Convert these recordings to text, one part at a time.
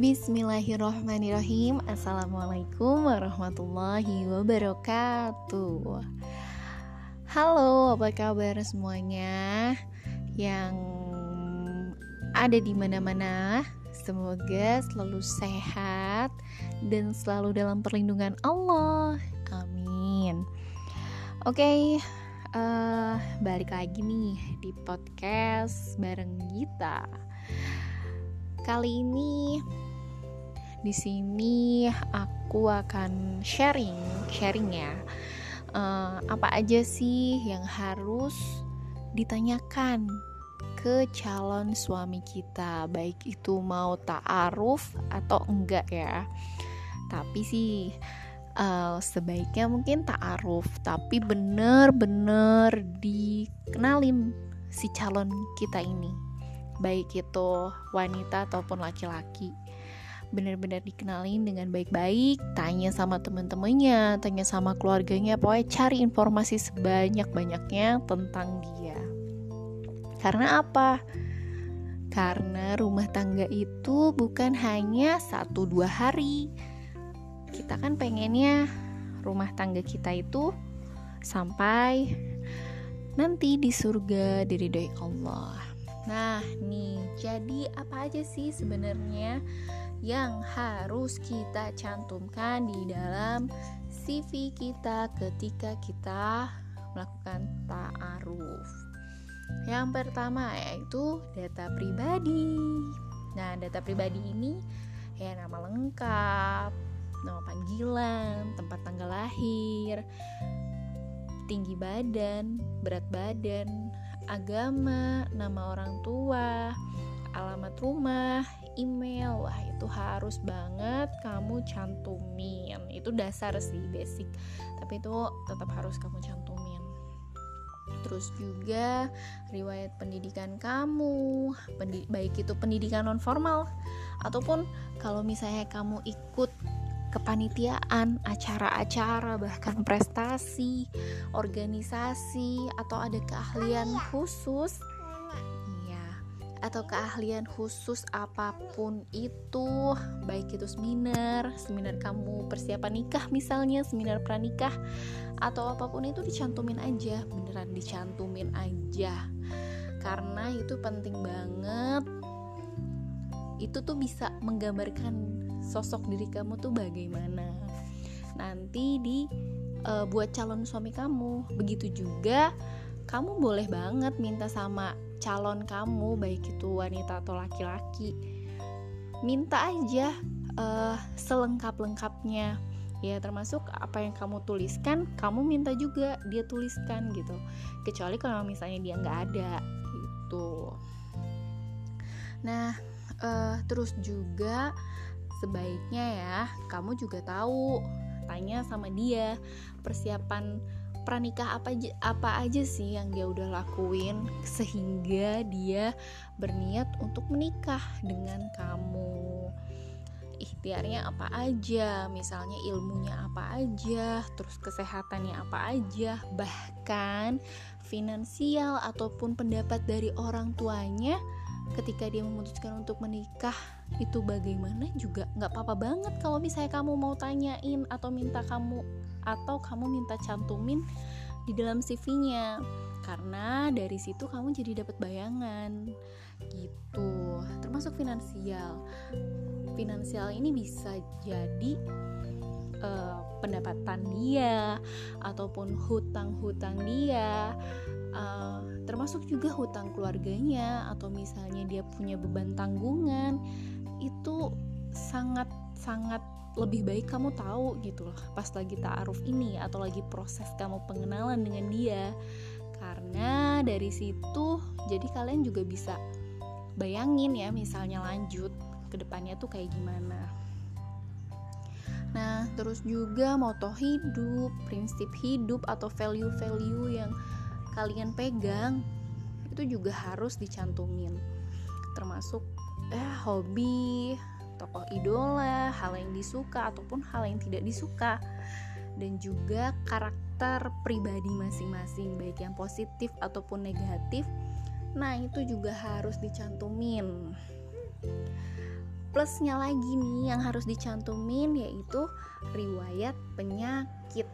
Bismillahirrahmanirrahim. Assalamualaikum warahmatullahi wabarakatuh. Halo apa kabar semuanya? Yang ada di mana-mana Semoga selalu sehat Dan selalu dalam perlindungan Allah. Amin. Oke okay, uh, eh, Balik lagi nih di podcast bareng Gita. Kali ini di sini aku akan sharing, sharing ya. Uh, apa aja sih yang harus ditanyakan ke calon suami kita, baik itu mau ta'aruf atau enggak ya. Tapi sih uh, sebaiknya mungkin ta'aruf, tapi bener-bener dikenalin si calon kita ini, baik itu wanita ataupun laki-laki benar-benar dikenalin dengan baik-baik, tanya sama teman-temannya, tanya sama keluarganya, pokoknya cari informasi sebanyak-banyaknya tentang dia. Karena apa? Karena rumah tangga itu bukan hanya satu dua hari. Kita kan pengennya rumah tangga kita itu sampai nanti di surga diridhoi Allah. Nah, nih, jadi apa aja sih sebenarnya yang harus kita cantumkan di dalam CV kita ketika kita melakukan ta'aruf. Yang pertama yaitu data pribadi. Nah, data pribadi ini ya nama lengkap, nama panggilan, tempat tanggal lahir, tinggi badan, berat badan, agama, nama orang tua, alamat rumah, email. Wah itu harus banget kamu cantumin. Itu dasar sih basic. Tapi itu tetap harus kamu cantumin. Terus juga riwayat pendidikan kamu pendi baik itu pendidikan non formal ataupun kalau misalnya kamu ikut kepanitiaan, acara-acara, bahkan prestasi, organisasi, atau ada keahlian khusus atau keahlian khusus apa pun itu baik itu seminar seminar kamu persiapan nikah misalnya seminar pranikah atau apa pun itu dicantumin aja beneran dicantumin aja. Karena itu penting banget. Itu tuh bisa menggambarkan sosok diri kamu tuh bagaimana. Nanti di uh, buat calon suami kamu. Begitu juga kamu boleh banget minta sama calon kamu baik itu wanita atau laki-laki minta aja uh, selengkap-lengkapnya. Ya termasuk apa yang kamu tuliskan kamu minta juga dia tuliskan gitu. Kecuali kalau misalnya dia nggak ada gitu. Nah uh, terus juga sebaiknya ya kamu juga tahu tanya sama dia persiapan pranikah apa aja, apa aja sih yang dia udah lakuin sehingga dia berniat untuk menikah dengan kamu? Ikhtiarnya apa aja? Misalnya ilmunya apa aja? Terus kesehatannya apa aja? Bahkan finansial ataupun pendapat dari orang tuanya ketika dia memutuskan untuk menikah itu bagaimana juga nggak apa-apa banget kalau misalnya kamu mau tanyain atau minta kamu atau kamu minta cantumin di dalam CV-nya karena dari situ kamu jadi dapat bayangan. Gitu. Termasuk finansial. Finansial ini bisa jadi pendapatan dia ataupun hutang-hutang dia uh, termasuk juga hutang keluarganya atau misalnya dia punya beban tanggungan itu sangat sangat lebih baik kamu tahu gitu loh pas lagi ta'aruf ini atau lagi proses kamu pengenalan dengan dia. Karena dari situ jadi kalian juga bisa bayangin ya misalnya lanjut ke depannya tuh kayak gimana nah terus juga moto hidup prinsip hidup atau value-value yang kalian pegang itu juga harus dicantumin termasuk eh hobi tokoh idola, hal yang disuka ataupun hal yang tidak disuka dan juga karakter pribadi masing-masing baik yang positif ataupun negatif. Nah, itu juga harus dicantumin. Plusnya lagi nih yang harus dicantumin yaitu riwayat penyakit.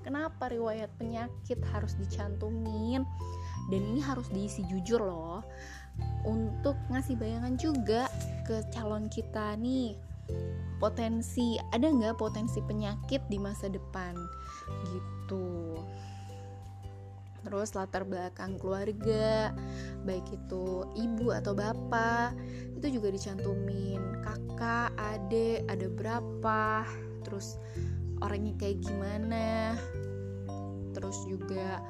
Kenapa riwayat penyakit harus dicantumin? Dan ini harus diisi jujur loh untuk ngasih bayangan juga ke calon kita nih potensi ada nggak potensi penyakit di masa depan? Gitu. Terus latar belakang keluarga baik itu ibu atau bapak itu juga dicantumin kakak adik ada berapa terus orangnya kayak gimana terus juga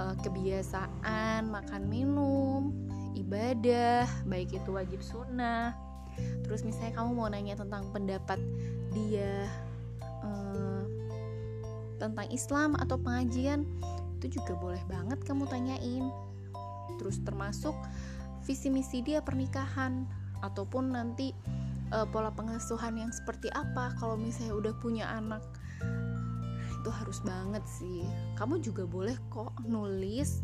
uh, kebiasaan makan minum ibadah baik itu wajib sunnah. Terus misalnya kamu mau nanya tentang pendapat dia uh, tentang Islam atau pengajian itu juga boleh banget kamu tanyain terus termasuk visi misi dia pernikahan ataupun nanti uh, pola pengasuhan yang seperti apa. Kalau misalnya udah punya anak itu harus banget sih. Kamu juga boleh kok nulis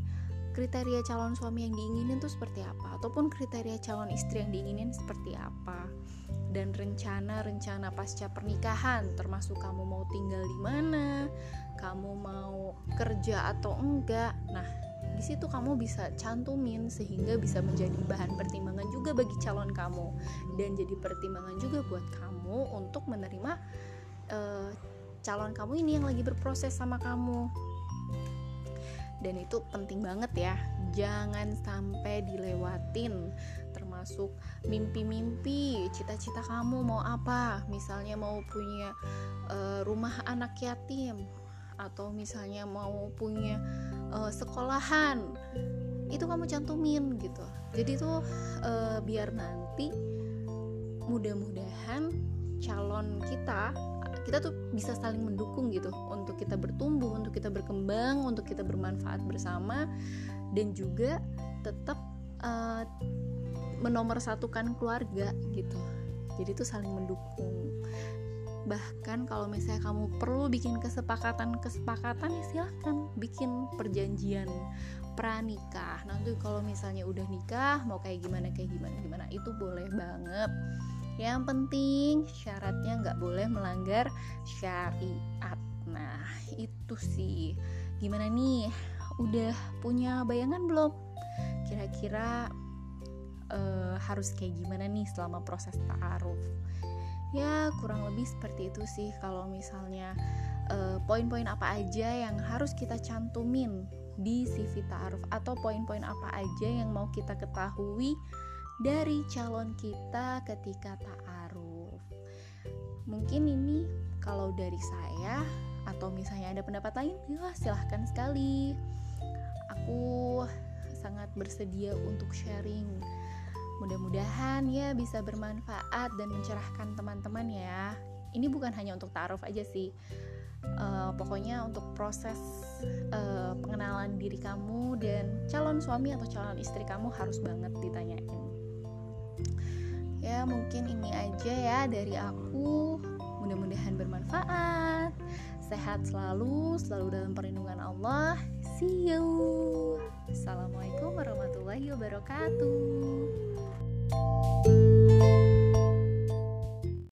kriteria calon suami yang diinginin tuh seperti apa ataupun kriteria calon istri yang diinginin seperti apa. Dan rencana-rencana pasca pernikahan termasuk kamu mau tinggal di mana kamu mau kerja atau enggak. Nah di situ kamu bisa cantumin sehingga bisa menjadi bahan pertimbangan juga bagi calon kamu. Dan jadi pertimbangan juga buat kamu untuk menerima uh, calon kamu ini yang lagi berproses sama kamu. Dan itu penting banget ya. Jangan sampai dilewatin termasuk mimpi-mimpi cita-cita kamu mau apa. Misalnya mau punya uh, rumah anak yatim atau misalnya mau punya uh, sekolahan itu kamu cantumin gitu jadi tuh uh, biar nanti mudah-mudahan calon kita kita tuh bisa saling mendukung gitu untuk kita bertumbuh, untuk kita berkembang, untuk kita bermanfaat bersama dan juga tetap uh, menomorsatukan keluarga gitu. Jadi tuh saling mendukung. Bahkan kalau misalnya kamu perlu bikin kesepakatan-kesepakatan ya silahkan bikin perjanjian pranikah. Nanti kalau misalnya udah nikah mau kayak gimana kayak gimana gimana itu boleh banget. Yang penting syaratnya nggak boleh melanggar syariat. Nah itu sih. Gimana nih? Udah punya bayangan belum? Kira-kira uh, harus kayak gimana nih selama proses ta'aruf ya kurang lebih seperti itu sih kalau misalnya uh, poin-poin apa aja yang harus kita cantumin di CV ta'aruf atau poin-poin apa aja yang mau kita ketahui dari calon kita ketika ta'aruf. Mungkin ini kalau dari saya atau misalnya ada pendapat lain, ya silahkan sekali. Aku sangat bersedia untuk sharing. Mudah-mudahan ya bisa bermanfaat dan mencerahkan teman-teman ya. Ini bukan hanya untuk ta'aruf aja sih. Uh, pokoknya untuk proses uh, pengenalan diri kamu dan calon suami atau calon istri kamu harus banget ditanyain. Ya mungkin ini aja ya dari aku. Mudah-mudahan bermanfaat. Sehat selalu selalu dalam perlindungan Allah. See you. Assalamualaikum warahmatullahi wabarakatuh thank you